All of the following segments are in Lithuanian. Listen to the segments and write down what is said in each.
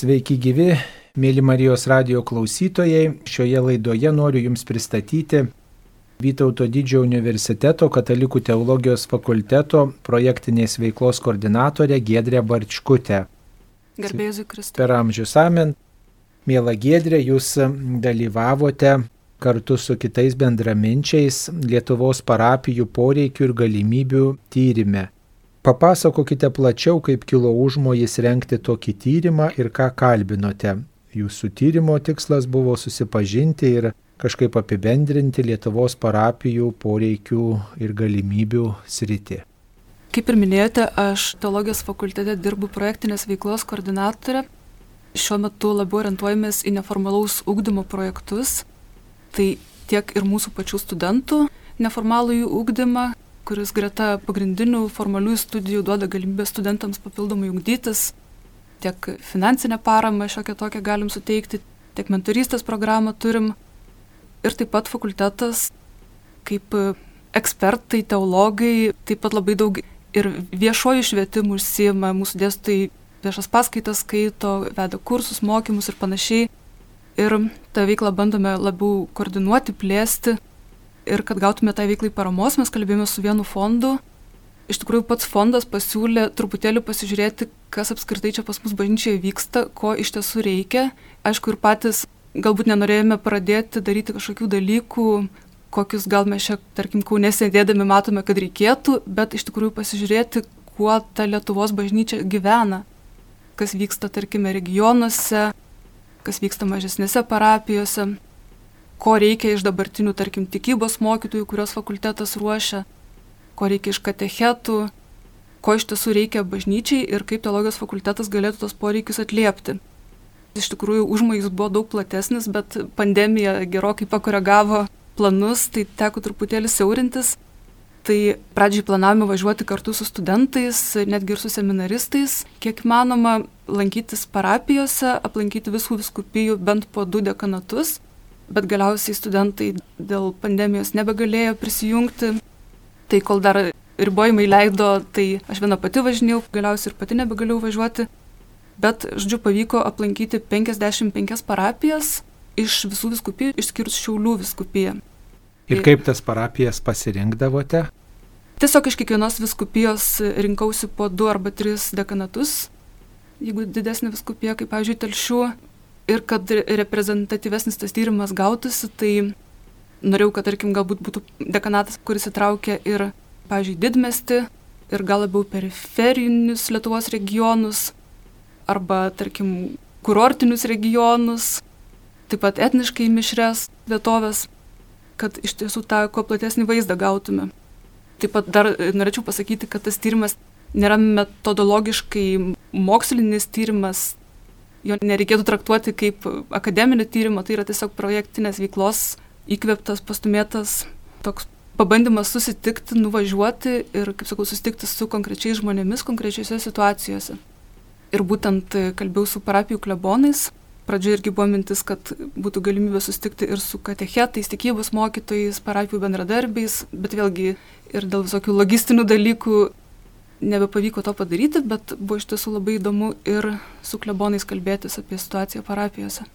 Sveiki gyvi, mėly Marijos radio klausytojai. Šioje laidoje noriu Jums pristatyti Vytauto didžiojo universiteto katalikų teologijos fakulteto projektinės veiklos koordinatorę Gedrę Barčkutę. Garbėsiu Kristus. Per amžius amen. Mėla Gedrė, Jūs dalyvavote kartu su kitais bendraminčiais Lietuvos parapijų poreikių ir galimybių tyrimė. Papasakokite plačiau, kaip kilo užmojis renkti tokį tyrimą ir ką kalbinote. Jūsų tyrimo tikslas buvo susipažinti ir kažkaip apibendrinti Lietuvos parapijų poreikių ir galimybių sritį. Kaip ir minėjote, aš teologijos fakultete dirbu projektinės veiklos koordinatorė. Šiuo metu labiau orientuojamės į neformalaus ūkdymo projektus. Tai tiek ir mūsų pačių studentų neformalųjį ūkdymą, kuris greta pagrindinių formaliųjų studijų duoda galimybę studentams papildomai ugdytis, tiek finansinę paramą šiokią tokią galim suteikti, tiek mentorystės programą turim. Ir taip pat fakultetas, kaip ekspertai, teologai, taip pat labai daug ir viešojų švietimų užsijama, mūsų dėstytojai viešas paskaitas skaito, veda kursus, mokymus ir panašiai. Ir tą veiklą bandome labiau koordinuoti, plėsti ir kad gautume tai veiklai paramos, mes kalbėjome su vienu fondu. Iš tikrųjų, pats fondas pasiūlė truputėlį pasižiūrėti, kas apskritai čia pas mus bažnyčioje vyksta, ko iš tiesų reikia. Aišku, ir patys galbūt nenorėjome pradėti daryti kažkokių dalykų, kokius gal mes čia, tarkim, kaunė sėdėdami matome, kad reikėtų, bet iš tikrųjų pasižiūrėti, kuo ta Lietuvos bažnyčia gyvena, kas vyksta, tarkime, regionuose, kas vyksta mažesnėse parapijose ko reikia iš dabartinių, tarkim, tikybos mokytojų, kurios fakultetas ruošia, ko reikia iš katechetų, ko iš tiesų reikia bažnyčiai ir kaip teologijos fakultetas galėtų tos poreikius atliepti. Iš tikrųjų, užmojus buvo daug platesnis, bet pandemija gerokai pakoregavo planus, tai teko truputėlį siaurintis. Tai pradžiai planavome važiuoti kartu su studentais, netgi ir su seminaristais, kiek manoma, lankytis parapijose, aplankyti visų viskupijų bent po du dekanatus bet galiausiai studentai dėl pandemijos nebegalėjo prisijungti. Tai kol dar ribojimai leido, tai aš viena pati važinėjau, galiausiai ir pati nebegalėjau važiuoti. Bet, žodžiu, pavyko aplankyti 55 parapijas iš visų viskupijų, išskyrus Šiaulių viskupiją. Ir kaip tas parapijas pasirinkdavote? Tiesiog iš kiekvienos viskupijos rinkausi po du arba tris dekanatus. Jeigu didesnė viskupija, kaip, pavyzdžiui, telšių, ir kad reprezentatyvesnis tas tyrimas gautųsi, tai norėjau, kad, tarkim, galbūt būtų dekanatas, kuris įtraukia ir, pavyzdžiui, didmesti, ir gal labiau periferinius Lietuvos regionus, arba, tarkim, kurortinius regionus, taip pat etniškai mišres vietovės, kad iš tiesų tą kuo platesnį vaizdą gautume. Taip pat dar norėčiau pasakyti, kad tas tyrimas nėra metodologiškai mokslinis tyrimas, jo nereikėtų traktuoti kaip akademinio tyrimo, tai yra tiesiog projektinės veiklos įkvėptas, pastumėtas toks pabandymas susitikti, nuvažiuoti ir, kaip sakau, susitikti su konkrečiais žmonėmis konkrečiose situacijose. Ir būtent kalbėjau su parapijų klebonais. Pradžioje irgi buvo mintis, kad būtų galimybė susitikti ir su katechetais, tikybos mokytojais, parapijų bendradarbiais, bet vėlgi ir dėl visokių logistinių dalykų nebepavyko to padaryti, bet buvo iš tiesų labai įdomu ir su klebonais kalbėtis apie situaciją parapijose.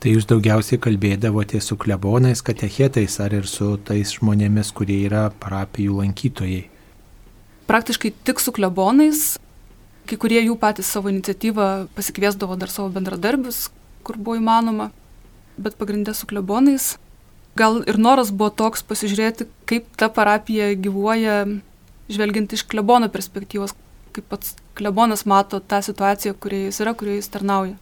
Tai jūs daugiausiai kalbėdavote su klebonais, katechetais ar ir su tais žmonėmis, kurie yra parapijų lankytojai? Praktiškai tik su klebonais, kai kurie jų patys savo iniciatyvą pasikviesdavo dar savo bendradarbius, kur buvo įmanoma, bet pagrindę su klebonais. Gal ir noras buvo toks pasižiūrėti, kaip ta parapija gyvuoja žvelgiant iš klebono perspektyvos, kaip pats klebonas mato tą situaciją, kurioje jis yra, kurioje jis tarnauja.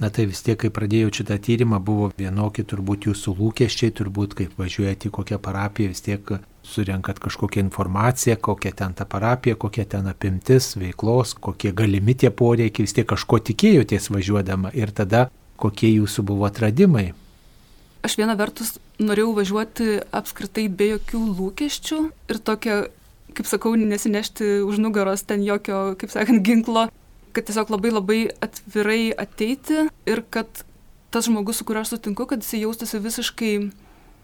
Na tai vis tiek, kai pradėjau šitą tyrimą, buvo vienokie turbūt jūsų lūkesčiai, turbūt kaip važiuojate į kokią parapiją, vis tiek surenkat kažkokią informaciją, kokia ten ta parapija, kokia ten apimtis veiklos, kokie galimi tie poreikiai, vis tiek kažko tikėjotės važiuodama ir tada kokie jūsų buvo atradimai. Aš viena vertus norėjau važiuoti apskritai be jokių lūkesčių ir tokia kaip sakau, nesinešti už nugaros ten jokio, kaip sakant, ginklo, kad tiesiog labai labai atvirai ateiti ir kad tas žmogus, su kuriuo aš sutinku, kad jis jaustųsi visiškai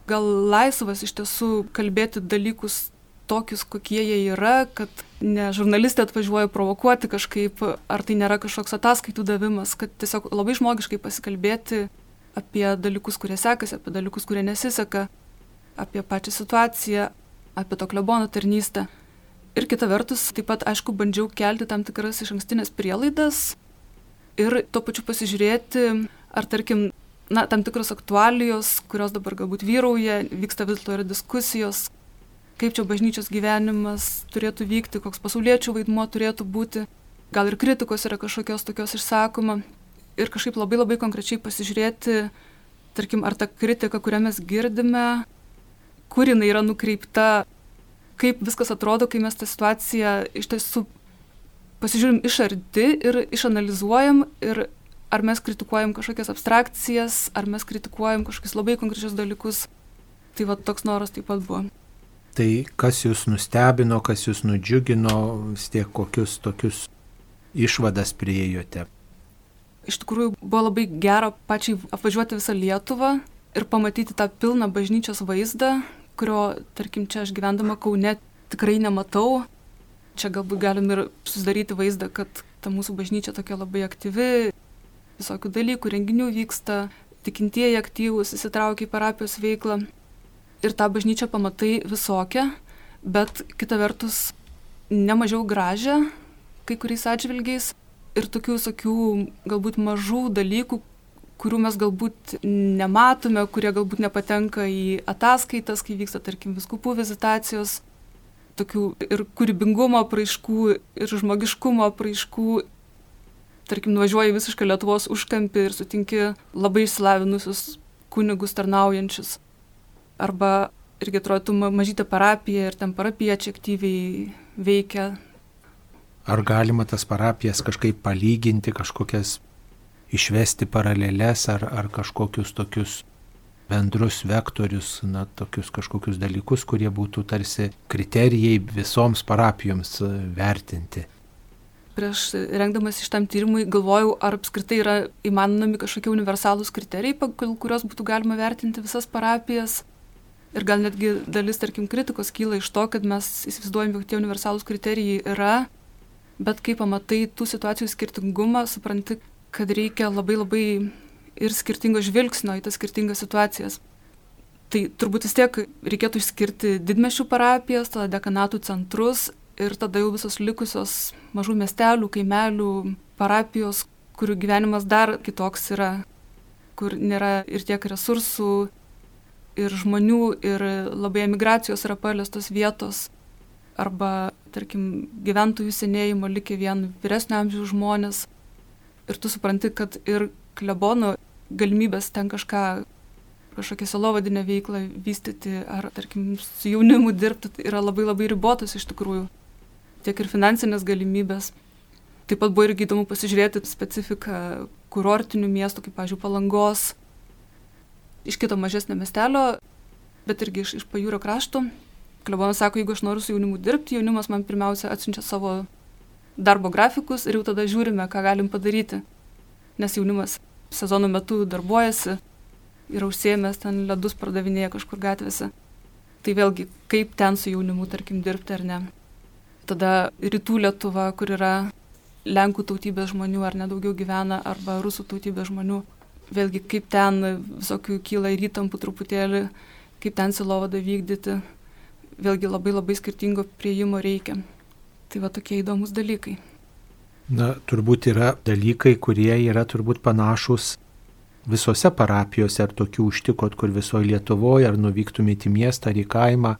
gal laisvas iš tiesų kalbėti dalykus tokius, kokie jie yra, kad ne žurnalistė atvažiuoja provokuoti kažkaip, ar tai nėra kažkoks ataskaitų davimas, kad tiesiog labai žmogiškai pasikalbėti apie dalykus, kurie sekasi, apie dalykus, kurie nesiseka, apie pačią situaciją, apie to klebono tarnystę. Ir kita vertus, taip pat, aišku, bandžiau kelti tam tikras iš ankstinės prielaidas ir tuo pačiu pasižiūrėti, ar tarkim, na, tam tikros aktualijos, kurios dabar galbūt vyrauja, vyksta vis dėlto yra diskusijos, kaip čia bažnyčios gyvenimas turėtų vykti, koks pasauliečių vaidmuo turėtų būti, gal ir kritikos yra kažkokios tokios išsakoma. Ir kažkaip labai labai konkrečiai pasižiūrėti, tarkim, ar ta kritika, kurią mes girdime, kur jinai yra nukreipta, kaip viskas atrodo, kai mes tą situaciją iš tiesų pasižiūrim iš arti ir išanalizuojam ir ar mes kritikuojam kažkokias abstrakcijas, ar mes kritikuojam kažkokius labai konkrečius dalykus. Tai va toks noras taip pat buvo. Tai kas jūs nustebino, kas jūs nudžiugino, vis tiek kokius tokius išvadas prieijote? Iš tikrųjų buvo labai gera pačiai apvažiuoti visą Lietuvą ir pamatyti tą pilną bažnyčios vaizdą, kurio, tarkim, čia aš gyvendama Kaune tikrai nematau. Čia galbūt galim ir susidaryti vaizdą, kad ta mūsų bažnyčia tokia labai aktyvi, visokių dalykų, renginių vyksta, tikintieji aktyvūs, įsitraukia į parapijos veiklą ir tą bažnyčią pamatai visokią, bet kita vertus nemažiau gražią kai kuriais atžvilgiais ir tokių visokių galbūt mažų dalykų, kurių mes galbūt nematome, kurie galbūt nepatenka į ataskaitas, kai vyksta, tarkim, viskupų vizitacijos, tokių ir kūrybingumo apraiškų, ir žmogiškumo apraiškų. Tarkim, nuvažiuoji visiškai Lietuvos užkampį ir sutinki labai išsilavinusius kunigus tarnaujančius arba irgi atrodytų mažytė parapija ir ten parapiečiai aktyviai veikia. Ar galima tas parapijas kažkaip palyginti, kažkokias išvesti paralelės ar, ar kažkokius tokius bendrus vektorius, na, tokius kažkokius dalykus, kurie būtų tarsi kriterijai visoms parapijoms e, vertinti. Prieš rengdamas iš tam tyrimui galvojau, ar apskritai yra įmanomi kažkokie universalūs kriterijai, pagal kuriuos būtų galima vertinti visas parapijas. Ir gal netgi dalis, tarkim, kritikos kyla iš to, kad mes įsivaizduojam, jog tie universalūs kriterijai yra, bet kai pamatai tų situacijų skirtingumą, supranti, kad reikia labai labai ir skirtingo žvilgsnio į tas skirtingas situacijas. Tai turbūt vis tiek reikėtų išskirti didmešių parapijas, tada dekanatų centrus ir tada jau visos likusios mažų miestelių, kaimelių, parapijos, kurių gyvenimas dar kitoks yra, kur nėra ir tiek resursų, ir žmonių, ir labai emigracijos yra paliestos vietos, arba, tarkim, gyventojų senėjimo likę vien vyresnio amžiaus žmonės. Ir tu supranti, kad ir klebono galimybės ten kažką, kažkokią salovadinę veiklą vystyti, ar, tarkim, su jaunimu dirbti, yra labai labai ribotas iš tikrųjų. Tiek ir finansinės galimybės. Taip pat buvo irgi įdomu pasižiūrėti specifiką kurortinių miestų, kaip, pavyzdžiui, Palangos, iš kito mažesnio miestelio, bet irgi iš, iš pajūrio krašto. Klebonas sako, jeigu aš noriu su jaunimu dirbti, jaunimas man pirmiausia atsiunčia savo darbo grafikus ir jau tada žiūrime, ką galim padaryti. Nes jaunimas sezono metu darbuojasi, yra užsiemęs ten ledus pardavinėja kažkur gatvėse. Tai vėlgi, kaip ten su jaunimu, tarkim, dirbti ar ne. Tada rytų Lietuva, kur yra Lenkų tautybės žmonių ar nedaugiau gyvena, arba Rusų tautybės žmonių vėlgi kaip ten visokių kyla ir įtampų truputėlį, kaip ten silovadą vykdyti, vėlgi labai labai skirtingo prieimo reikia. Tai va tokie įdomus dalykai. Na, turbūt yra dalykai, kurie yra turbūt panašus visose parapijose, ar tokių užtikot, kur visoje Lietuvoje, ar nuvyktumėte į miestą ar į kaimą,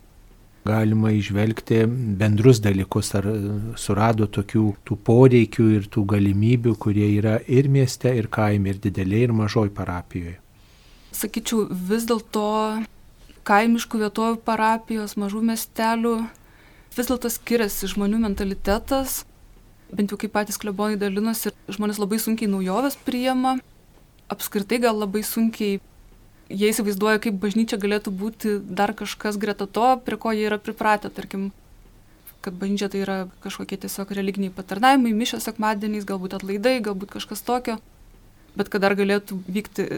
galima išvelgti bendrus dalykus, ar surado tokių tų poreikių ir tų galimybių, kurie yra ir mieste, ir kaime, ir dideliai, ir mažoj parapijoje. Sakyčiau, vis dėlto kaimiškų vietovių parapijos, mažų miestelių, vis dėlto skiriasi žmonių mentalitetas, bent jau kaip patys klebonai dalinosi, žmonės labai sunkiai naujoves priima, apskritai gal labai sunkiai jie įsivaizduoja, kaip bažnyčia galėtų būti dar kažkas greta to, prie ko jie yra pripratę, tarkim, kad bažnyčia tai yra kažkokie tiesiog religiniai patarnavimai, mišos sekmadieniais, galbūt atlaidai, galbūt kažkas tokio, bet kad dar galėtų vykti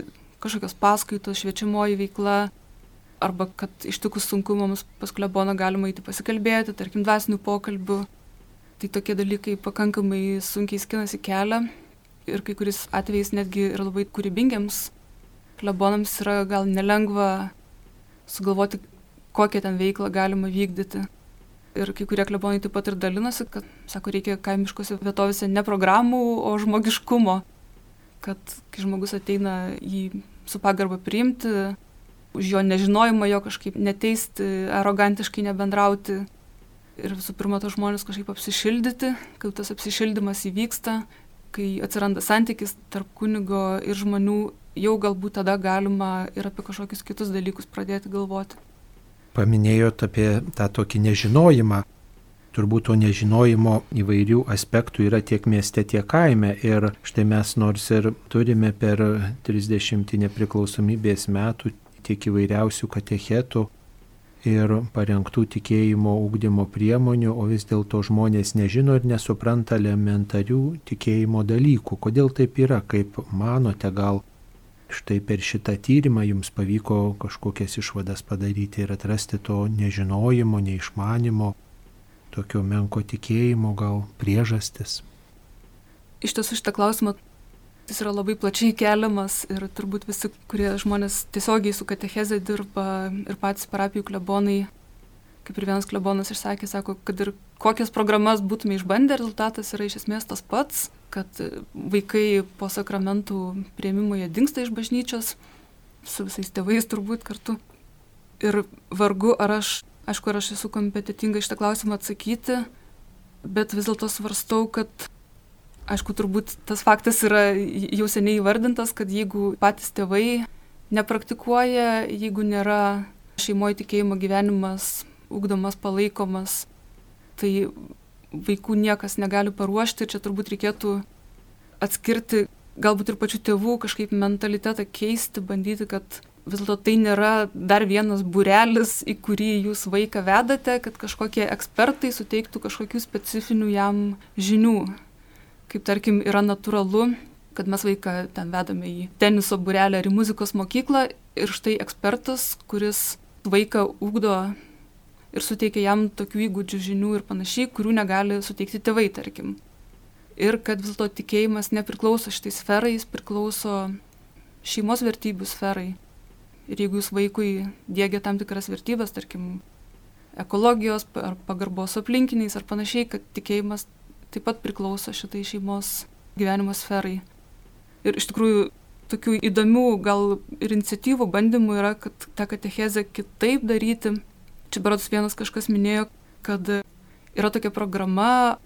kažkokios paskaitos, šviečiamoji veikla, arba kad ištikus sunkumams pas kleboną galima įti pasikalbėti, tarkim, dvasinių pokalbių. Tai tokie dalykai pakankamai sunkiai skinasi kelią ir kai kuris atvejais netgi ir labai kūrybingiams klebonams yra gal nelengva sugalvoti, kokią ten veiklą galima vykdyti. Ir kai kurie klebonai taip pat ir dalinosi, kad, sako, reikia kaimiškose vietovėse ne programų, o žmogiškumo. Kad kai žmogus ateina jį su pagarba priimti, už jo nežinojimą jo kažkaip neteisti, arogantiškai nebendrauti. Ir visų pirma, tos žmonės kažkaip apsišildyti, kai tas apsišildimas įvyksta, kai atsiranda santykis tarp kunigo ir žmonių, jau galbūt tada galima ir apie kažkokius kitus dalykus pradėti galvoti paminėjot apie tą tokį nežinojimą. Turbūt to nežinojimo įvairių aspektų yra tiek mieste, tiek kaime. Ir štai mes nors ir turime per 30 nepriklausomybės metų tiek įvairiausių katechetų ir parengtų tikėjimo ūkdymo priemonių, o vis dėlto žmonės nežino ir nesupranta elementarių tikėjimo dalykų. Kodėl taip yra, kaip manote, gal štai per šitą tyrimą jums pavyko kažkokias išvadas padaryti ir atrasti to nežinojimo, neišmanimo, tokio menko tikėjimo gal priežastis? Iš tiesų šitą klausimą jis yra labai plačiai keliamas ir turbūt visi, kurie žmonės tiesiogiai su katecheze dirba ir patys parapijų klebonai, kaip ir vienas klebonas išsakė, sako, kad ir kokias programas būtume išbandę, rezultatas yra iš esmės tas pats kad vaikai po sakramentų prieimimo jie dinksta iš bažnyčios, su visais tėvais turbūt kartu. Ir vargu, ar aš, aišku, ar aš esu kompetitinga šitą klausimą atsakyti, bet vis dėlto svarstau, kad, aišku, turbūt tas faktas yra jau seniai įvardintas, kad jeigu patys tėvai nepraktikuoja, jeigu nėra šeimoje tikėjimo gyvenimas ugdomas, palaikomas, tai vaikų niekas negali paruošti ir čia turbūt reikėtų atskirti galbūt ir pačių tėvų kažkaip mentalitetą keisti, bandyti, kad vis dėlto tai nėra dar vienas burelis, į kurį jūs vaiką vedate, kad kažkokie ekspertai suteiktų kažkokių specifinių jam žinių. Kaip tarkim yra natūralu, kad mes vaiką ten vedame į teniso burelę ar į muzikos mokyklą ir štai ekspertas, kuris vaiką ugdo ir suteikia jam tokių įgūdžių, žinių ir panašiai, kurių negali suteikti tėvai, tarkim. Ir kad vis dėlto tikėjimas nepriklauso šitai sferai, jis priklauso šeimos vertybių sferai. Ir jeigu jūs vaikui dėgia tam tikras vertybės, tarkim, ekologijos ar pagarbos aplinkiniais ar panašiai, kad tikėjimas taip pat priklauso šitai šeimos gyvenimo sferai. Ir iš tikrųjų tokių įdomių gal ir iniciatyvų bandymų yra, kad tą katechezę kitaip daryti, Čia berods vienas kažkas minėjo, kad yra tokia programa,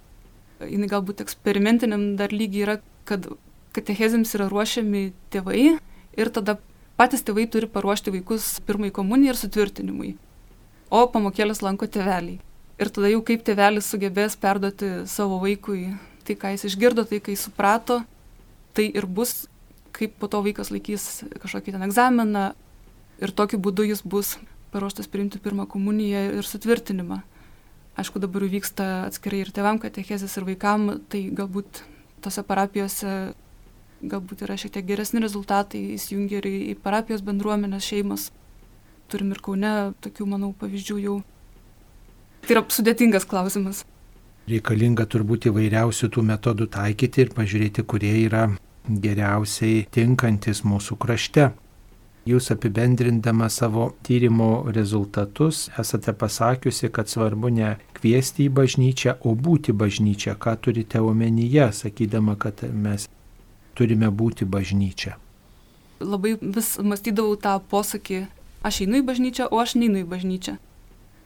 jinai galbūt eksperimentiniam dar lygiai yra, kad katechezėms yra ruošiami tėvai ir tada patys tėvai turi paruošti vaikus pirmai komunijai ir sutvirtinimui. O pamokėlės lanko tėveliai. Ir tada jau kaip tėvelis sugebės perduoti savo vaikui tai, ką jis išgirdo, tai, jis suprato, tai ir bus, kaip po to vaikas laikys kažkokį ten egzaminą ir tokiu būdu jis bus paruoštas priimti pirmą komuniją ir sutvirtinimą. Aišku, dabar vyksta atskirai ir tėvam katechezės ir vaikam, tai galbūt tose parapijose galbūt yra šiek tiek geresni rezultatai, įsijungia ir į parapijos bendruomenės šeimas. Turim ir kaune tokių, manau, pavyzdžių jau. Tai yra sudėtingas klausimas. Reikalinga turbūt įvairiausių tų metodų taikyti ir pažiūrėti, kurie yra geriausiai tinkantis mūsų krašte. Jūs apibendrindama savo tyrimo rezultatus esate pasakiusi, kad svarbu ne kviesti į bažnyčią, o būti bažnyčia. Ką turite omenyje, sakydama, kad mes turime būti bažnyčia? Labai vis mąstydavau tą posakį, aš einu į bažnyčią, o aš neinu į bažnyčią.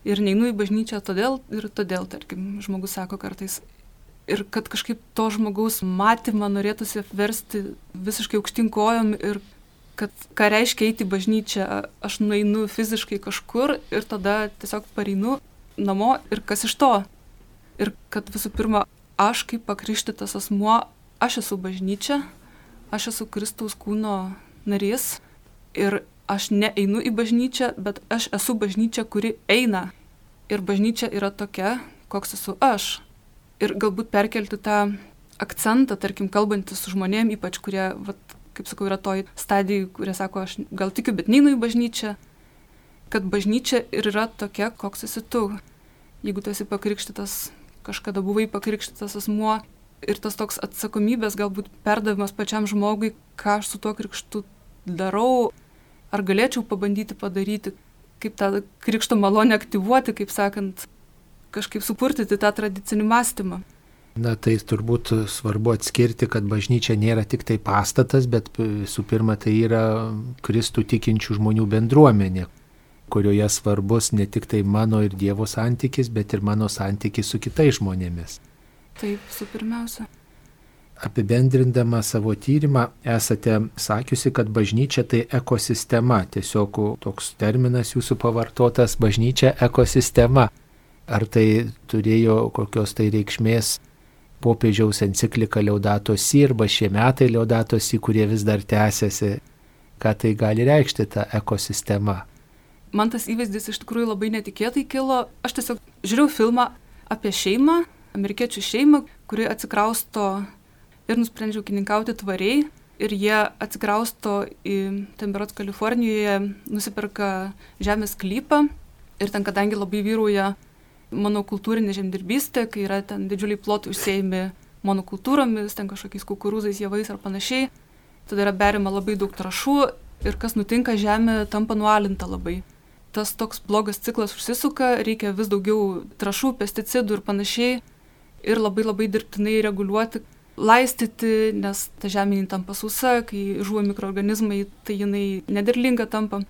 Ir neinu į bažnyčią todėl ir todėl, tarkim, žmogus sako kartais. Ir kad kažkaip to žmogaus matymą norėtųsi versti visiškai aukštinkojom ir kad ką reiškia eiti į bažnyčią, aš nueinu fiziškai kažkur ir tada tiesiog pareinu namo ir kas iš to. Ir kad visų pirma, aš kaip pakrištytas asmuo, aš esu bažnyčia, aš esu Kristaus kūno narys ir aš neeinu į bažnyčią, bet aš esu bažnyčia, kuri eina. Ir bažnyčia yra tokia, koks esu aš. Ir galbūt perkelti tą akcentą, tarkim, kalbantis su žmonėm, ypač kurie vat, kaip sakau, yra toj stadijai, kurie sako, aš gal tikiu, bet neinu į bažnyčią. kad bažnyčia ir yra tokia, koks esi tu. Jeigu tu esi pakrikštytas, kažkada buvai pakrikštytas asmuo ir tas toks atsakomybės galbūt perdavimas pačiam žmogui, ką aš su tuo krikštu darau, ar galėčiau pabandyti padaryti, kaip tą krikšto malonę aktyvuoti, kaip sakant, kažkaip supurtyti tą tradicinį mąstymą. Na tai turbūt svarbu atskirti, kad bažnyčia nėra tik tai pastatas, bet visų pirma tai yra Kristų tikinčių žmonių bendruomenė, kurioje svarbus ne tik tai mano ir Dievo santykis, bet ir mano santykis su kitais žmonėmis. Taip, su pirmiausia. Apibendrindama savo tyrimą esate sakiusi, kad bažnyčia tai ekosistema, tiesiog toks terminas jūsų pavartotas - bažnyčia ekosistema. Ar tai turėjo kokios tai reikšmės popiežiaus enciklika Liaudatosi arba šie metai Liaudatosi, kurie vis dar tęsiasi. Ką tai gali reikšti ta ekosistema? Man tas įvaizdis iš tikrųjų labai netikėtai kilo. Aš tiesiog žiūrėjau filmą apie šeimą, amerikiečių šeimą, kuri atsikrausto ir nusprendžia ūkininkauti tvariai. Ir jie atsikrausto į Temberot Kalifornijoje, nusiperka žemės klypą. Ir ten, kadangi labai vyrauja monokultūrinė žemdirbystė, kai yra ten didžiuliai plotai užsėjami monokultūromis, ten kažkokiais kukurūzais, javais ar panašiai. Tada yra berima labai daug trašų ir kas nutinka, žemė tampa nualinta labai. Tas toks blogas ciklas užsisuka, reikia vis daugiau trašų, pesticidų ir panašiai. Ir labai labai dirbtinai reguliuoti, laistyti, nes ta žemė tampa sausa, kai žuvo mikroorganizmai, tai jinai nederlinga tampa.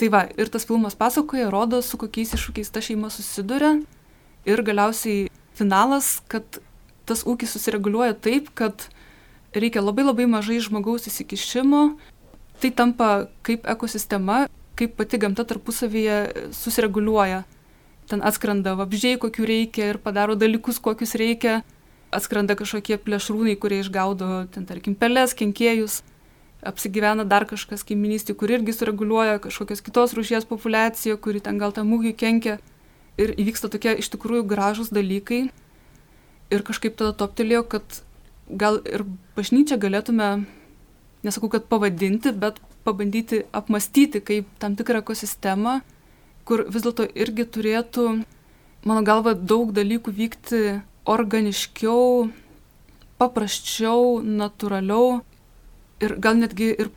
Tai va, ir tas filmas pasakoja, rodo, su kokiais iššūkiais ta šeima susiduria. Ir galiausiai finalas, kad tas ūkis susireguliuoja taip, kad reikia labai labai mažai žmogaus įsikišimo. Tai tampa kaip ekosistema, kaip pati gamta tarpusavyje susireguliuoja. Ten atskrenda vabžiai, kokių reikia ir padaro dalykus, kokius reikia. Atskrenda kažkokie plėšrūnai, kurie išgaudo, ten tarkim, pelės, kenkėjus apsigyvena dar kažkas kaiminystė, kur irgi sureguliuoja kažkokios kitos rūšies populiaciją, kuri ten gal tam mūgiui kenkia. Ir įvyksta tokie iš tikrųjų gražus dalykai. Ir kažkaip tada toptelėjo, kad gal ir bažnyčią galėtume, nesakau, kad pavadinti, bet pabandyti apmastyti kaip tam tikrą ekosistemą, kur vis dėlto irgi turėtų, mano galva, daug dalykų vykti organiškiau, paprasčiau, natūraliau ir gal netgi ir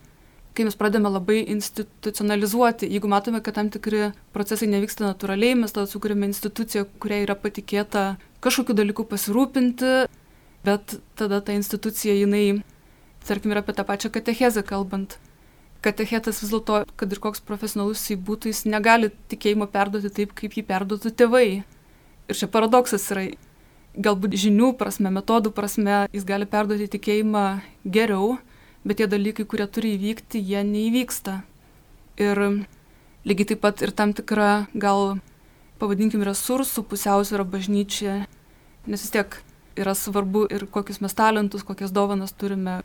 kai mes pradedame labai institucionalizuoti, jeigu matome, kad tam tikri procesai nevyksta natūraliai, mes tada sukūrėme instituciją, kuriai yra patikėta kažkokiu dalyku pasirūpinti, bet tada ta institucija, jinai, tarkim, yra apie tą pačią katechezę kalbant. Katechetas vis dėlto, kad ir koks profesionalus jis būtų, jis negali tikėjimo perduoti taip, kaip jį perduotų tėvai. Ir čia paradoksas yra, galbūt žinių prasme, metodų prasme, jis gali perduoti tikėjimą geriau, bet tie dalykai, kurie turi įvykti, jie neįvyksta. Ir lygiai taip pat ir tam tikra gal, pavadinkim, resursų pusiausvėra bažnyčia, nes vis tiek yra svarbu ir kokius mes talentus, kokias dovanas turime,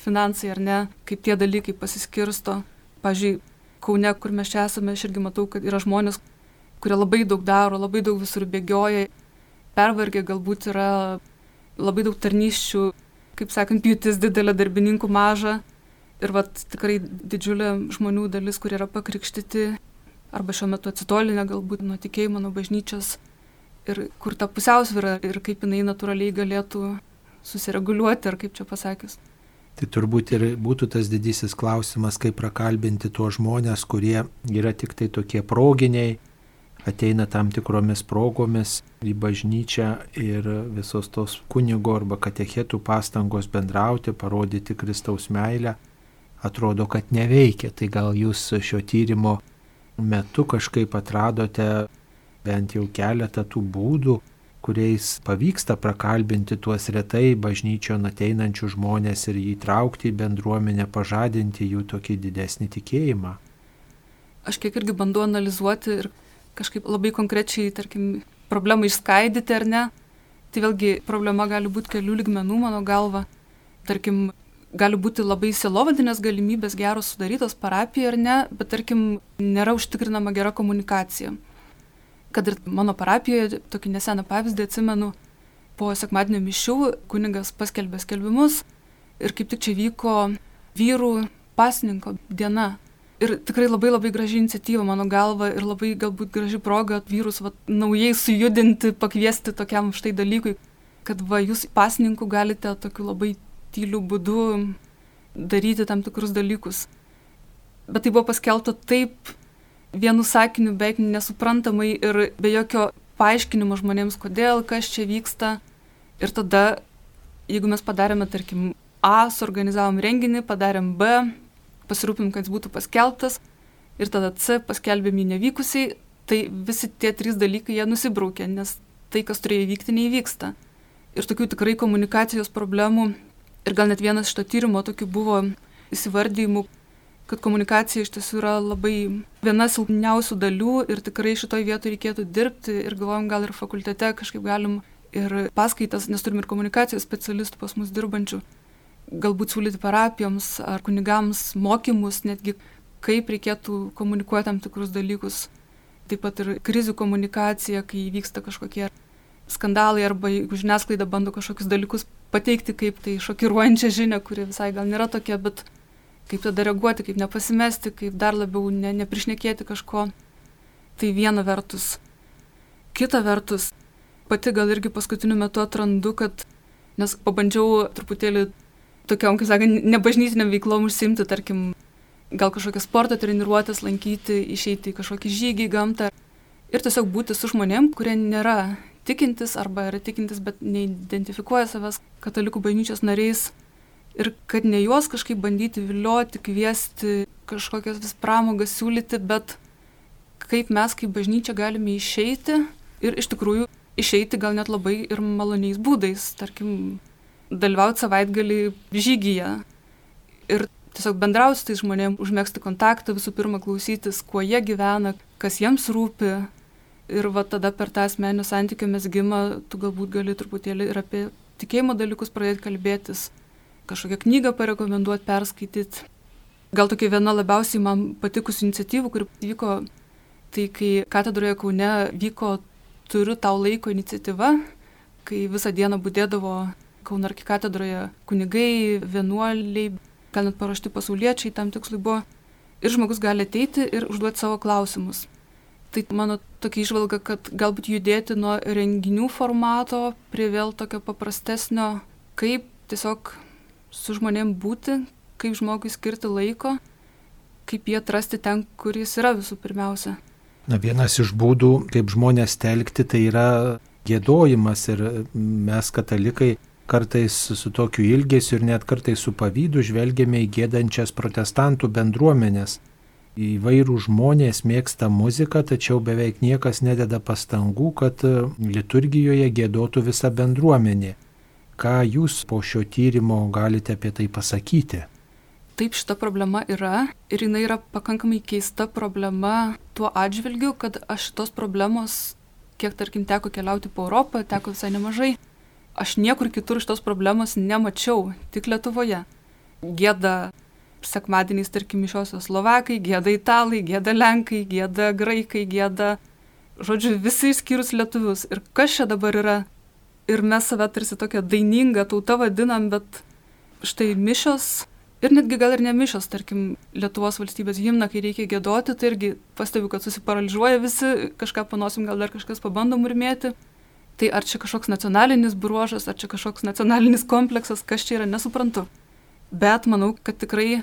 finansai ar ne, kaip tie dalykai pasiskirsto. Pavyzdžiui, Kaune, kur mes čia esame, aš irgi matau, kad yra žmonės, kurie labai daug daro, labai daug visur bėgioja, pervargę galbūt yra labai daug tarnyščių kaip sakant, pjūtis didelė, darbininkų maža. Ir vat tikrai didžiulė žmonių dalis, kurie yra pakrikštyti arba šiuo metu atsitolinę galbūt nuo tikėjimo, nuo bažnyčios. Ir kur ta pusiausvyrą ir kaip jinai natūraliai galėtų susireguliuoti, ar kaip čia pasakius. Tai turbūt ir būtų tas didysis klausimas, kaip prakalbinti tuos žmonės, kurie yra tik tai tokie proginiai, ateina tam tikromis progomis į bažnyčią ir visos tos kunigo arba katechetų pastangos bendrauti, parodyti Kristaus meilę, atrodo, kad neveikia. Tai gal jūs šio tyrimo metu kažkaip atradote bent jau keletą tų būdų, kuriais pavyksta prakalbinti tuos retai bažnyčio ateinančių žmonės ir įtraukti į bendruomenę, pažadinti jų tokį didesnį tikėjimą. Aš kiek irgi bandau analizuoti ir kažkaip labai konkrečiai, tarkim, problemą išskaidyti ar ne. Tai vėlgi problema gali būti kelių ligmenų mano galva. Tarkim, gali būti labai silovadinės galimybės geros sudarytos parapijoje ar ne, bet tarkim, nėra užtikrinama gera komunikacija. Kad ir mano parapijoje, tokį neseną pavyzdį atsimenu, po sekmadienio mišių kunigas paskelbė skelbimus ir kaip tik čia vyko vyrų pasninko diena. Ir tikrai labai labai graži iniciatyva mano galva ir labai galbūt graži proga vyrus va, naujai sujudinti, pakviesti tokiam štai dalykui, kad va jūs pasininkų galite tokiu labai tyliu būdu daryti tam tikrus dalykus. Bet tai buvo paskelbta taip vienu sakiniu, beveik nesuprantamai ir be jokio paaiškinimo žmonėms, kodėl, kas čia vyksta. Ir tada, jeigu mes padarėme, tarkim, A, suorganizavom renginį, padarėm B, pasirūpim, kad jis būtų paskelbtas. Ir tada C paskelbėm jį nevykusiai, tai visi tie trys dalykai jie nusibraukė, nes tai, kas turėjo įvykti, neįvyksta. Ir tokių tikrai komunikacijos problemų ir gal net vienas iš to tyrimo tokių buvo įsivardymų, kad komunikacija iš tiesų yra labai viena silpniausių dalių ir tikrai šitoj vietoje reikėtų dirbti ir galvojam gal ir fakultete kažkaip galim ir paskaitas, nes turim ir komunikacijos specialistų pas mus dirbančių, galbūt siūlyti parapijoms ar kunigams mokymus netgi, kaip reikėtų komunikuoti tam tikrus dalykus. Taip pat ir krizių komunikacija, kai vyksta kažkokie skandalai arba jeigu žiniasklaida bando kažkokius dalykus pateikti kaip tai šokiruojančią žinią, kuri visai gal nėra tokia, bet kaip tada reaguoti, kaip nepasimesti, kaip dar labiau ne, neprišnekėti kažko. Tai viena vertus. Kita vertus, pati gal irgi paskutiniu metu atrandu, kad, nes pabandžiau truputėlį tokiam, kaip sakant, nebažnytiniam veiklom užsimti, tarkim, gal kažkokią sporto treniruotės lankyti, išeiti į kažkokį žygį į gamtą ir tiesiog būti su žmonėm, kurie nėra tikintis arba yra tikintis, bet neidentifikuoja savęs katalikų bažnyčios nariais ir kad ne juos kažkaip bandyti vilioti, kviesti, kažkokias vis pramogas siūlyti, bet kaip mes kaip bažnyčia galime išeiti ir iš tikrųjų išeiti gal net labai ir maloniais būdais, tarkim, dalyvauti savaitgalį žygyje ir tiesiog bendrauti su tais žmonėmis, užmėgsti kontaktą, visų pirma klausytis, kuo jie gyvena, kas jiems rūpi, ir va tada per tą asmeninių santykių mesgimą tu galbūt gali truputėlį ir apie tikėjimo dalykus pradėti kalbėtis, kažkokią knygą parekomenduoti, perskaityti. Gal tokia viena labiausiai man patikusių iniciatyvų, kuri vyko, tai kai katedroje Kaune vyko Turiu tau laiko iniciatyva, kai visą dieną būdėdavo Kauno arkikatedroje kunigai, vienuoliai, gal net paruošti pasauliečiai tam tikslui buvo. Ir žmogus gali ateiti ir užduoti savo klausimus. Tai mano tokia išvalga, kad galbūt judėti nuo renginių formato prie vėl tokio paprastesnio, kaip tiesiog su žmonėm būti, kaip žmogui skirti laiko, kaip jie atrasti ten, kur jis yra visų pirmiausia. Na vienas iš būdų, kaip žmonės telkti, tai yra gėdojimas ir mes katalikai kartais su tokiu ilgesiu ir net kartais su pavydu žvelgiame į gėdančias protestantų bendruomenės. Įvairių žmonės mėgsta muziką, tačiau beveik niekas nededa pastangų, kad e, liturgijoje gėdotų visa bendruomenė. Ką jūs po šio tyrimo galite apie tai pasakyti? Taip, šita problema yra ir jinai yra pakankamai keista problema tuo atžvilgiu, kad aš šitos problemos, kiek tarkim teko keliauti po Europą, teko visai nemažai, aš niekur kitur šitos problemos nemačiau, tik Lietuvoje. Gėda sekmadieniais, tarkim, mišiosios slovakai, gėda italai, gėda lenkai, gėda graikai, gėda, žodžiu, visi išskyrus lietuvius. Ir kas čia dabar yra? Ir mes save tarsi tokią dainingą tautą vadinam, bet štai mišios ir netgi gal ir ne mišios, tarkim, Lietuvos valstybės himna, kai reikia gėdoti, tai irgi pastebiu, kad susiparalyžiuoja visi, kažką panosim, gal dar kažkas pabando murmėti. Tai ar čia kažkoks nacionalinis bruožas, ar čia kažkoks nacionalinis kompleksas, kas čia yra, nesuprantu bet manau, kad tikrai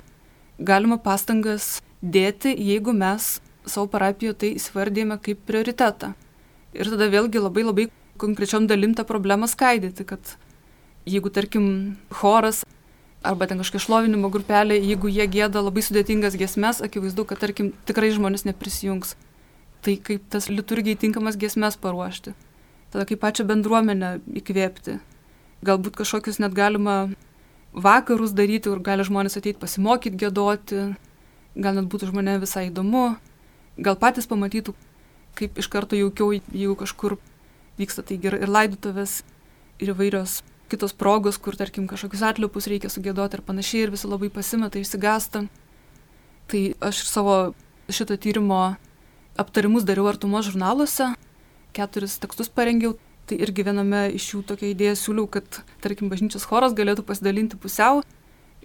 galima pastangas dėti, jeigu mes savo parapijoje tai įsivardėjame kaip prioritetą. Ir tada vėlgi labai labai konkrečiom dalim tą problemą skaidyti, kad jeigu tarkim choras arba ten kažkokia šlovinimo grupelė, jeigu jie gėda labai sudėtingas giesmes, akivaizdu, kad tarkim tikrai žmonės neprisijungs. Tai kaip tas liturgiai tinkamas giesmes paruošti. Tada kaip pačią bendruomenę įkvėpti. Galbūt kažkokius net galima vakarus daryti, kur gali žmonės ateiti pasimokyti gėdoti, gal net būtų žmonė visai įdomu, gal patys pamatytų, kaip iš karto jaukiau, jeigu kažkur vyksta tai ir laidutuvės, ir įvairios kitos progos, kur, tarkim, kažkokius atliupus reikia sugėdoti ir panašiai, ir visi labai pasimeta, išsigasta. Tai aš savo šito tyrimo aptarimus dariau artumos žurnaluose, keturis tekstus parengiau, Tai irgi viename iš jų tokia idėja siūliau, kad, tarkim, bažnyčios choras galėtų pasidalinti pusiau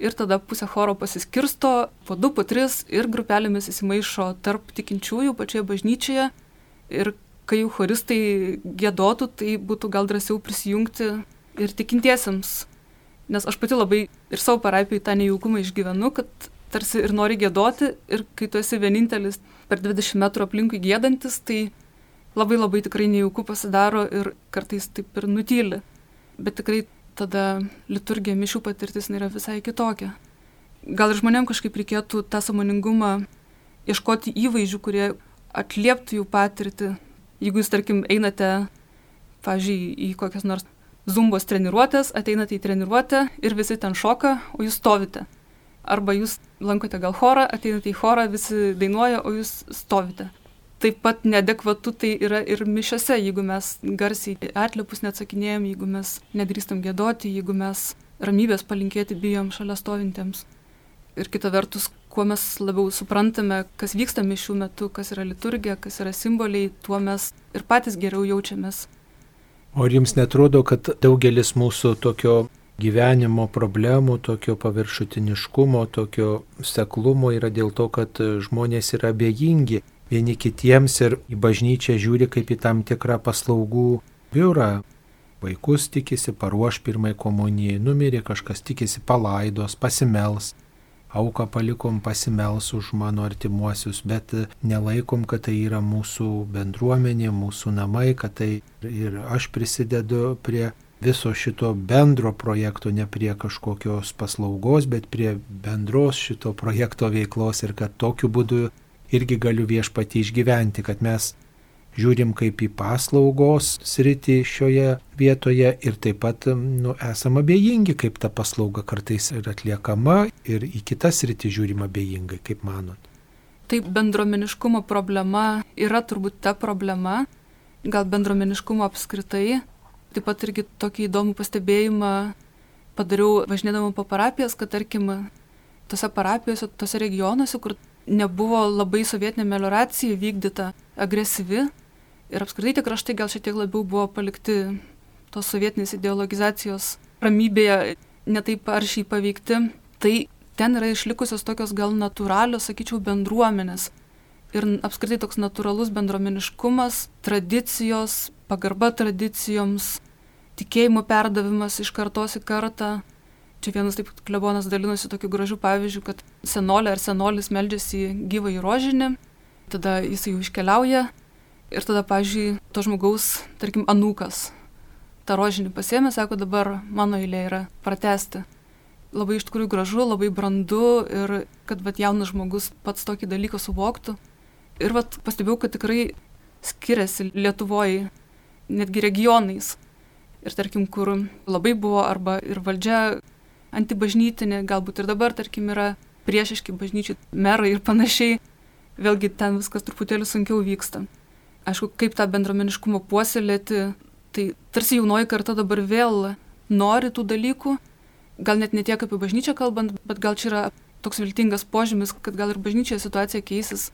ir tada pusė choro pasiskirsto po du, po tris ir grupelėmis įsimaišo tarp tikinčiųjų pačioje bažnyčioje. Ir kai jų choristai gėdotų, tai būtų gal drąsiau prisijungti ir tikintiesiems. Nes aš pati labai ir savo parapijai tą nejaukumą išgyvenu, kad tarsi ir nori gėdoti, ir kai tu esi vienintelis per 20 metrų aplinkui gėdantis, tai labai labai tikrai nejauku pasidaro ir kartais taip ir nutyli. Bet tikrai tada liturgija mišių patirtis yra visai kitokia. Gal ir žmonėm kažkaip reikėtų tą samoningumą ieškoti įvaizdžių, kurie atlieptų jų patirtį. Jeigu jūs, tarkim, einate, pavyzdžiui, į kokias nors zumbos treniruotės, ateinate į treniruotę ir visi ten šoka, o jūs stovite. Arba jūs lankote gal chorą, ateinate į chorą, visi dainuoja, o jūs stovite taip pat neadekvatu tai yra ir mišiose, jeigu mes garsiai atliepus neatsakinėjom, jeigu mes nedrįstam gėdoti, jeigu mes ramybės palinkėti bijom šalia stovintiems. Ir kita vertus, kuo mes labiau suprantame, kas vyksta mišių metu, kas yra liturgija, kas yra simboliai, tuo mes ir patys geriau jaučiamės. O ar jums netrodo, kad daugelis mūsų tokio gyvenimo problemų, tokio paviršutiniškumo, tokio seklumo yra dėl to, kad žmonės yra abejingi vieni kitiems ir į bažnyčią žiūri kaip į tam tikrą paslaugų biurą. Vaikus tikisi paruoš pirmai komunijai, numirė kažkas tikisi palaidos, pasimels. Auką palikom pasimels už mano artimuosius, bet nelaikom, kad tai yra mūsų bendruomenė, mūsų namai, kad tai ir aš prisidedu prie viso šito bendro projekto, ne prie kažkokios paslaugos, bet prie bendros šito projekto veiklos ir kad tokiu būdu irgi galiu viešpatį išgyventi, kad mes žiūrim kaip į paslaugos sritį šioje vietoje ir taip pat nu, esame abejingi, kaip ta paslauga kartais yra atliekama ir į kitas sritį žiūrim abejingai, kaip manot. Taip, bendromeniškumo problema yra turbūt ta problema, gal bendromeniškumo apskritai. Taip pat irgi tokį įdomų pastebėjimą padariau važinėdama po parapijas, kad tarkim, tose parapijose, tose regionuose, kur nebuvo labai sovietinė melioracija vykdyta agresyvi ir apskritai tie kraštai gal šiek tiek labiau buvo palikti tos sovietinės ideologizacijos ramybėje netaip aršiai paveikti, tai ten yra išlikusios tokios gal natūralios, sakyčiau, bendruomenės. Ir apskritai toks natūralus bendruomeniškumas, tradicijos, pagarba tradicijoms, tikėjimo perdavimas iš kartos į kartą Čia vienas taip klebonas dalinosi tokiu gražiu pavyzdžiu, kad senolė ar senolis meldžiasi gyvą į rožinį, tada jis jau iškeliauja ir tada, pavyzdžiui, to žmogaus, tarkim, anūkas tą rožinį pasėmė, sako, dabar mano eilė yra pratesti. Labai iš tikrųjų gražu, labai brandu ir kad vat, jaunas žmogus pats tokį dalyką suvoktų. Ir vat, pastebėjau, kad tikrai skiriasi Lietuvoje, netgi regionais. Ir tarkim, kur labai buvo arba ir valdžia antibažnytinė, galbūt ir dabar, tarkim, yra priešiški bažnyčiai merai ir panašiai, vėlgi ten viskas truputėlį sunkiau vyksta. Aišku, kaip tą bendromeniškumą puoselėti, tai tarsi jaunoji karta dabar vėl nori tų dalykų, gal net ne tiek apie bažnyčią kalbant, bet gal čia yra toks viltingas požymis, kad gal ir bažnyčioje situacija keisis.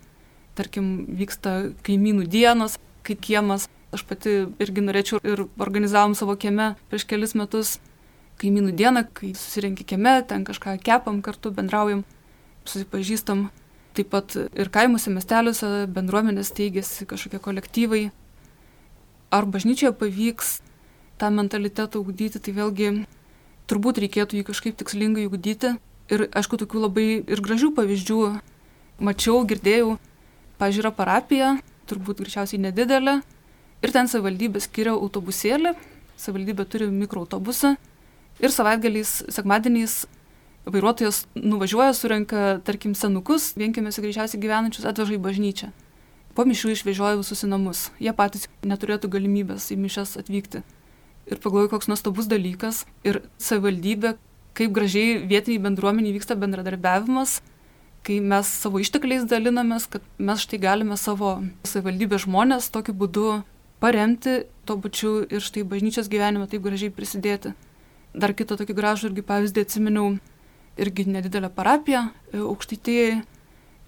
Tarkim, vyksta kaimynų dienos, kai kiemas, aš pati irgi norėčiau ir organizavom savo kieme prieš kelis metus kaimynų dieną, kai susirinki kieme, ten kažką kepam kartu, bendraujam, susipažįstam. Taip pat ir kaimuose, miesteliuose bendruomenės teigiasi kažkokie kolektyvai. Ar bažnyčioje pavyks tą mentalitetą ugdyti, tai vėlgi turbūt reikėtų jį kažkaip tikslingai ugdyti. Ir aišku, tokių labai ir gražių pavyzdžių mačiau, girdėjau. Pažiūrė parapija, turbūt greičiausiai nedidelė. Ir ten savivaldybė skiria autobusėlį, savivaldybė turi mikroautobusą Ir savaitgaliais, sekmadieniais vairuotojas nuvažiuoja, surenka, tarkim, senukus, vienkėmėse greičiausiai gyvenančius, atveža į bažnyčią. Po mišių išvežioja visus į namus. Jie patys neturėtų galimybės į mišes atvykti. Ir pagalvoju, koks nuostabus dalykas. Ir savivaldybė, kaip gražiai vietiniai bendruomeniai vyksta bendradarbiavimas, kai mes savo ištekliais dalinamės, kad mes štai galime savo savivaldybės žmonės tokiu būdu paremti, tuo pačiu ir štai bažnyčios gyvenime taip gražiai prisidėti. Dar kitą tokį gražų irgi pavyzdį atsiminiau, irgi nedidelę parapiją e, aukštytėjai,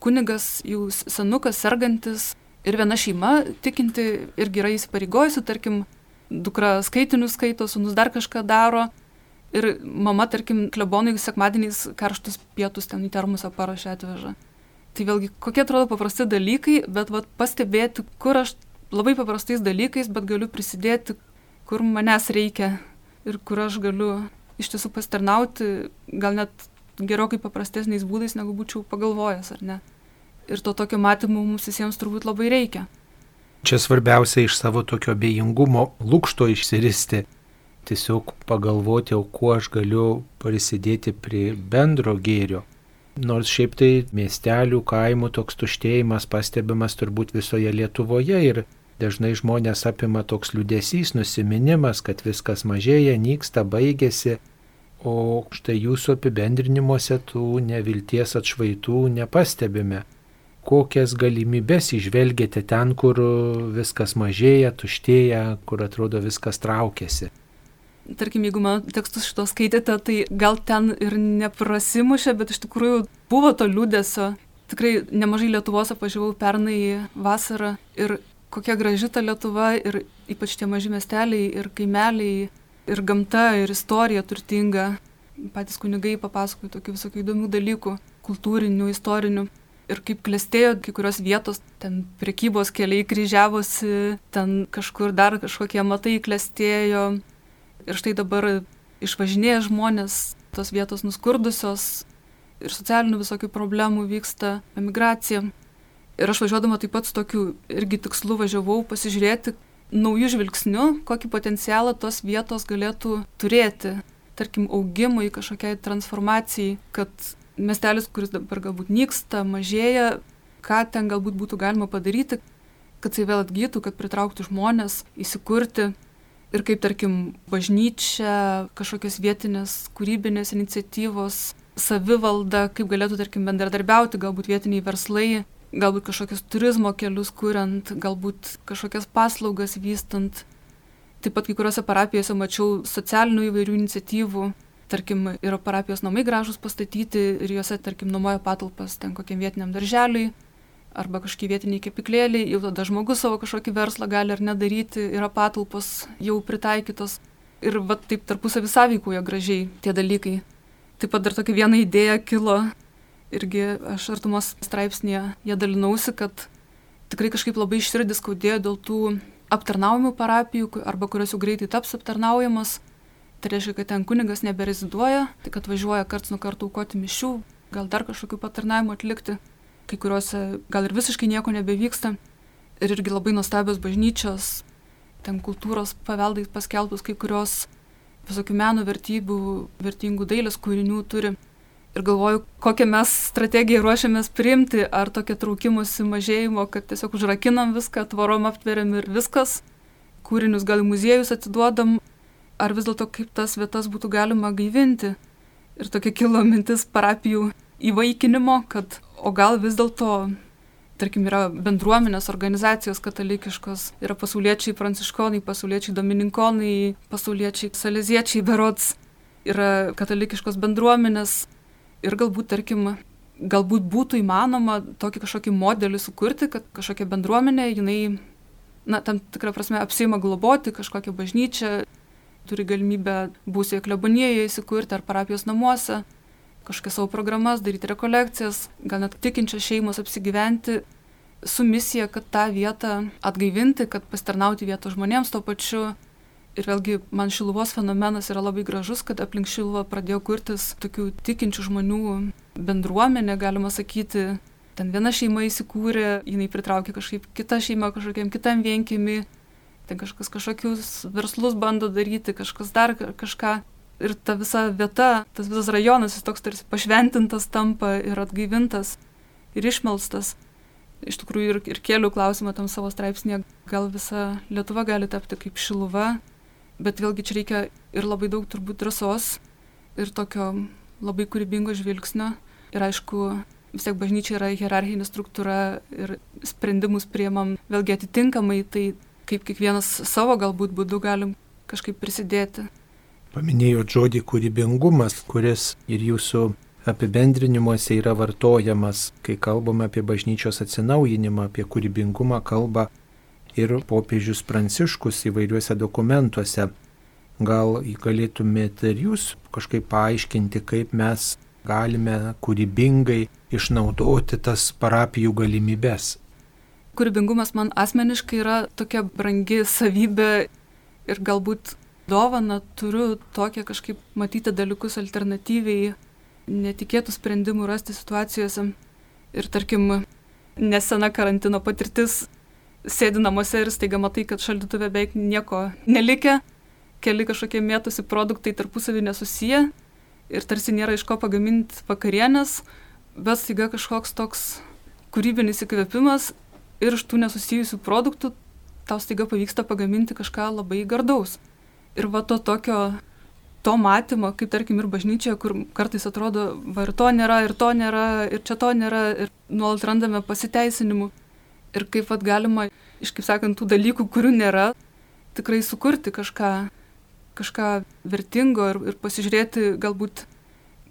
kunigas jau senukas, sergantis. Ir viena šeima tikinti irgi yra įsipareigojusi, tarkim, dukra skaitinius skaito, sunus dar kažką daro. Ir mama, tarkim, klebonai sekmadieniais karštus pietus ten į termusą parašę atveža. Tai vėlgi, kokie atrodo paprasti dalykai, bet vat, pastebėti, kur aš labai paprastais dalykais, bet galiu prisidėti, kur manęs reikia ir kur aš galiu iš tiesų pastarnauti, gal net gerokai paprastesniais būdais, negu būčiau pagalvojęs, ar ne. Ir to tokio matymo mums visiems turbūt labai reikia. Čia svarbiausia iš savo tokio abejingumo lūkšto išsiristi. Tiesiog pagalvoti, o kuo aš galiu prisidėti prie bendro gėrio. Nors šiaip tai miestelių, kaimų toks tuštėjimas pastebimas turbūt visoje Lietuvoje ir dažnai žmonės apima toks liūdėsys, nusiminimas, kad viskas mažėja, nyksta, baigėsi, o štai jūsų apibendrinimuose tų nevilties atšvaitų nepastebime. Kokias galimybės išvelgėte ten, kur viskas mažėja, tuštėja, kur atrodo viskas traukiasi tarkim, jeigu man tekstus šito skaitėte, tai gal ten ir neprasimušė, bet iš tikrųjų buvo to liūdėsio. Tikrai nemažai Lietuvos apvažiavau pernai vasarą ir kokia graži ta Lietuva ir ypač tie maži miesteliai ir kaimeliai ir gamta ir istorija turtinga. Patys kunigai papasakojo tokių visokių įdomių dalykų, kultūrinių, istorinių. Ir kaip klestėjo kai kurios vietos, ten prekybos keliai kryžiavosi, ten kažkur dar kažkokie matai klestėjo, Ir štai dabar išvažinėja žmonės, tos vietos nuskurdusios ir socialinių visokių problemų vyksta, emigracija. Ir aš važiuodama taip pat su tokiu irgi tikslu važiavau pasižiūrėti naujų žvilgsnių, kokį potencialą tos vietos galėtų turėti, tarkim, augimui, kažkokiai transformacijai, kad miestelis, kuris dabar galbūt nyksta, mažėja, ką ten galbūt būtų galima padaryti, kad jisai vėl atgytų, kad pritrauktų žmonės, įsikurti. Ir kaip tarkim bažnyčia, kažkokios vietinės kūrybinės iniciatyvos, savivalda, kaip galėtų tarkim bendradarbiauti, galbūt vietiniai verslai, galbūt kažkokius turizmo kelius kuriant, galbūt kažkokias paslaugas vystant. Taip pat kai kuriuose parapijose mačiau socialinių įvairių iniciatyvų, tarkim, yra parapijos namai gražus pastatyti ir juose, tarkim, nuomoja patalpas ten kokiam vietiniam darželiui, arba kažkokie vietiniai kepiklėliai, jau tada žmogus savo kažkokį verslą gali ar nedaryti, yra patalpos jau pritaikytos ir va taip tarpusavį sąveikuoja gražiai tie dalykai. Taip pat dar tokia viena idėja kilo, irgi aš artumos straipsnėje ją dalinausi, kad tikrai kažkaip labai iširdis skaudėjo dėl tų aptarnaujamų parapijų arba kurios jau greitai taps aptarnaujamas. Tai reiškia, kad ten kunigas nebereziduoja, tik atvažiuoja karts nuo karto aukoti mišių, gal dar kažkokių patarnavimų atlikti kai kuriuose gal ir visiškai nieko nebevyksta. Ir irgi labai nuostabios bažnyčios, ten kultūros paveldai paskelbus kai kurios visokių meno vertybių, vertingų dailės kūrinių turi. Ir galvoju, kokią mes strategiją ruošiamės priimti, ar tokia traukimusi mažėjimo, kad tiesiog užrakinam viską, tvorom aptveriam ir viskas, kūrinius gal muziejus atiduodam, ar vis dėlto kaip tas vietas būtų galima gaivinti. Ir tokia kilo mintis parapijų įvaikinimo, kad o gal vis dėlto, tarkim, yra bendruomenės organizacijos katalikiškos, yra pasauliečiai pranciškonai, pasauliečiai domininkonai, pasauliečiai saleziečiai berots, yra katalikiškos bendruomenės ir galbūt, tarkim, galbūt būtų įmanoma tokį kažkokį modelį sukurti, kad kažkokia bendruomenė, jinai, na, tam tikrą prasme apsima globoti kažkokią bažnyčią, turi galimybę būsėje klebonėje įsikurti ar parapijos namuose kažkokias savo programas, daryti rekolekcijas, gal net tikinčios šeimos apsigyventi su misija, kad tą vietą atgaivinti, kad pasitarnauti vietos žmonėms tuo pačiu. Ir vėlgi man šiluvos fenomenas yra labai gražus, kad aplink šiluvą pradėjo kurtis tokių tikinčių žmonių bendruomenė, galima sakyti. Ten viena šeima įsikūrė, jinai pritraukė kažkaip kitą šeimą kažkokiam kitam vienkimi, ten kažkas kažkokius verslus bando daryti, kažkas dar kažką ir ta visa vieta, tas visas rajonas, jis toks tarsi pašventintas tampa ir atgaivintas ir išmelstas. Iš tikrųjų ir, ir kėliau klausimą tam savo straipsnėje, gal visa Lietuva gali tapti kaip šiluva, bet vėlgi čia reikia ir labai daug turbūt drąsos ir tokio labai kūrybingo žvilgsnio. Ir aišku, vis tiek bažnyčia yra hierarchinė struktūra ir sprendimus priemam vėlgi atitinkamai, tai kaip kiekvienas savo galbūt būdu galim kažkaip prisidėti. Paminėjot žodį kūrybingumas, kuris ir jūsų apibendrinimuose yra vartojamas, kai kalbame apie bažnyčios atsinaujinimą, apie kūrybingumą kalba ir popiežius Pranciškus įvairiuose dokumentuose. gal galėtumėte ir jūs kažkaip paaiškinti, kaip mes galime kūrybingai išnaudoti tas parapijų galimybės. Kūrybingumas man asmeniškai yra tokia brangi savybė ir galbūt dovana turiu tokią kažkaip matyti dalykus alternatyviai, netikėtų sprendimų rasti situacijose. Ir tarkim, nesena karantino patirtis, sėdi namuose ir staiga matai, kad šaldytuve beveik nieko nelikę, keli kažkokie mėtosi produktai tarpusavį nesusiję ir tarsi nėra iš ko pagaminti vakarienės, bet staiga kažkoks toks kūrybinis įkvėpimas ir iš tų nesusijusių produktų tau staiga pavyksta pagaminti kažką labai gardaus. Ir va to tokio to matymo, kaip tarkim ir bažnyčioje, kur kartais atrodo, va ir to nėra, ir to nėra, ir čia to nėra, ir nuolat randame pasiteisinimų. Ir kaip vat galima iš, kaip sakant, tų dalykų, kurių nėra, tikrai sukurti kažką, kažką vertingo ir, ir pasižiūrėti galbūt,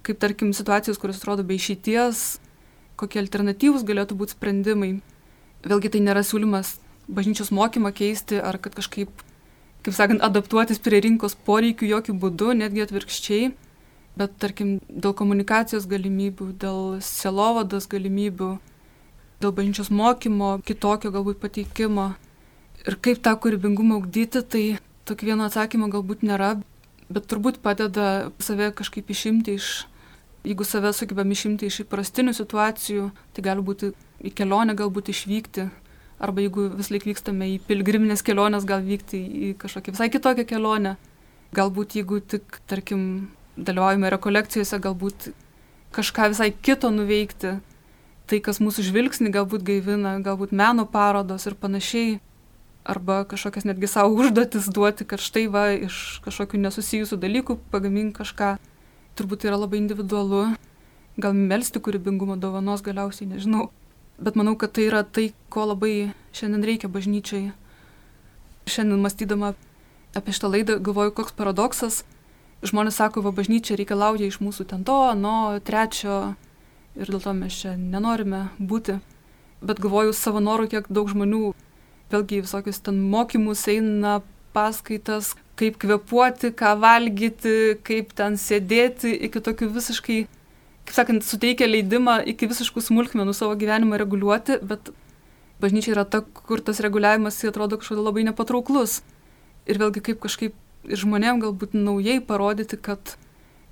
kaip tarkim, situacijos, kurios atrodo be išeities, kokie alternatyvūs galėtų būti sprendimai. Vėlgi tai nėra siūlymas bažnyčios mokymą keisti ar kad kažkaip kaip sakant, adaptuotis prie rinkos poreikių jokių būdų, netgi atvirkščiai, bet tarkim dėl komunikacijos galimybių, dėl selovados galimybių, dėl bažnyčios mokymo, kitokio galbūt pateikimo. Ir kaip tą kūrybingumą ugdyti, tai tokio vieno atsakymo galbūt nėra, bet turbūt padeda save kažkaip išimti iš, jeigu save sugebam išimti iš įprastinių situacijų, tai gali būti į kelionę galbūt išvykti, arba jeigu vis laik vykstame į pilgriminės keliones, gal vykti į kažkokią visai kitokią kelionę. Galbūt jeigu tik, tarkim, dalyvaujame rekolekcijose, galbūt kažką visai kito nuveikti. Tai, kas mūsų žvilgsnį galbūt gaivina, galbūt meno parodos ir panašiai. Arba kažkokias netgi savo užduotis duoti, kad štai va iš kažkokių nesusijusių dalykų pagamink kažką. Turbūt yra labai individualu. Gal melstį kūrybingumo dovanos galiausiai, nežinau bet manau, kad tai yra tai, ko labai šiandien reikia bažnyčiai. Šiandien mąstydama apie šitą laidą galvoju, koks paradoksas. Žmonės sako, va bažnyčia reikalauja iš mūsų ten to, nuo trečio ir dėl to mes čia nenorime būti. Bet galvoju savo norų, kiek daug žmonių, vėlgi visokius ten mokymus eina paskaitas, kaip kvepuoti, ką valgyti, kaip ten sėdėti, iki tokių visiškai kaip sakant, suteikia leidimą iki visiškų smulkmenų savo gyvenimą reguliuoti, bet bažnyčia yra ta, kur tas reguliavimas atrodo kažkodėl labai nepatrauklus. Ir vėlgi kaip kažkaip ir žmonėm galbūt naujai parodyti, kad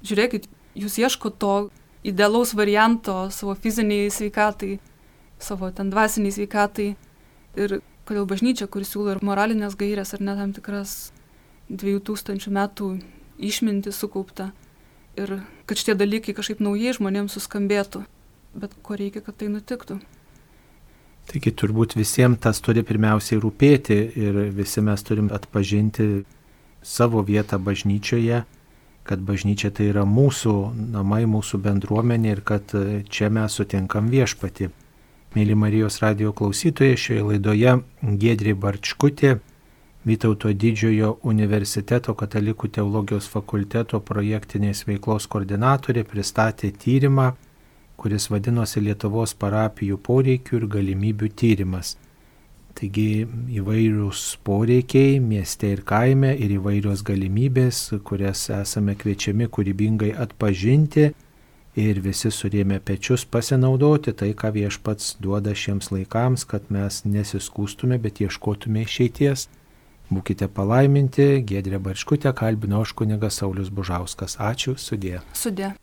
žiūrėkit, jūs ieško to idealaus varianto savo fiziniai sveikatai, savo ten dvasiniai sveikatai. Ir kodėl bažnyčia, kuris siūlo ir moralinės gairias, ar net tam tikras dviejų tūkstančių metų išminti sukaupta, ir kad šitie dalykai kažkaip naujai žmonėms suskambėtų. Bet ko reikia, kad tai nutiktų? Taigi turbūt visiems tas turi pirmiausiai rūpėti ir visi mes turim atpažinti savo vietą bažnyčioje, kad bažnyčia tai yra mūsų namai, mūsų bendruomenė ir kad čia mes sutinkam viešpati. Mėly Marijos radio klausytojai, šioje laidoje Gedrė Barčkutė Vytauto didžiojo universiteto katalikų teologijos fakulteto projektinės veiklos koordinatorė pristatė tyrimą, kuris vadinosi Lietuvos parapijų poreikių ir galimybių tyrimas. Taigi įvairius poreikiai mieste ir kaime ir įvairios galimybės, kurias esame kviečiami kūrybingai atpažinti ir visi surėmė pečius pasinaudoti tai, ką viešpats duoda šiems laikams, kad mes nesiskūstume, bet ieškotume išeities. Būkite palaiminti, Gedrė Barškutė kalbino aš kunigas Saulis Bužauskas. Ačiū, sudė. Sudė.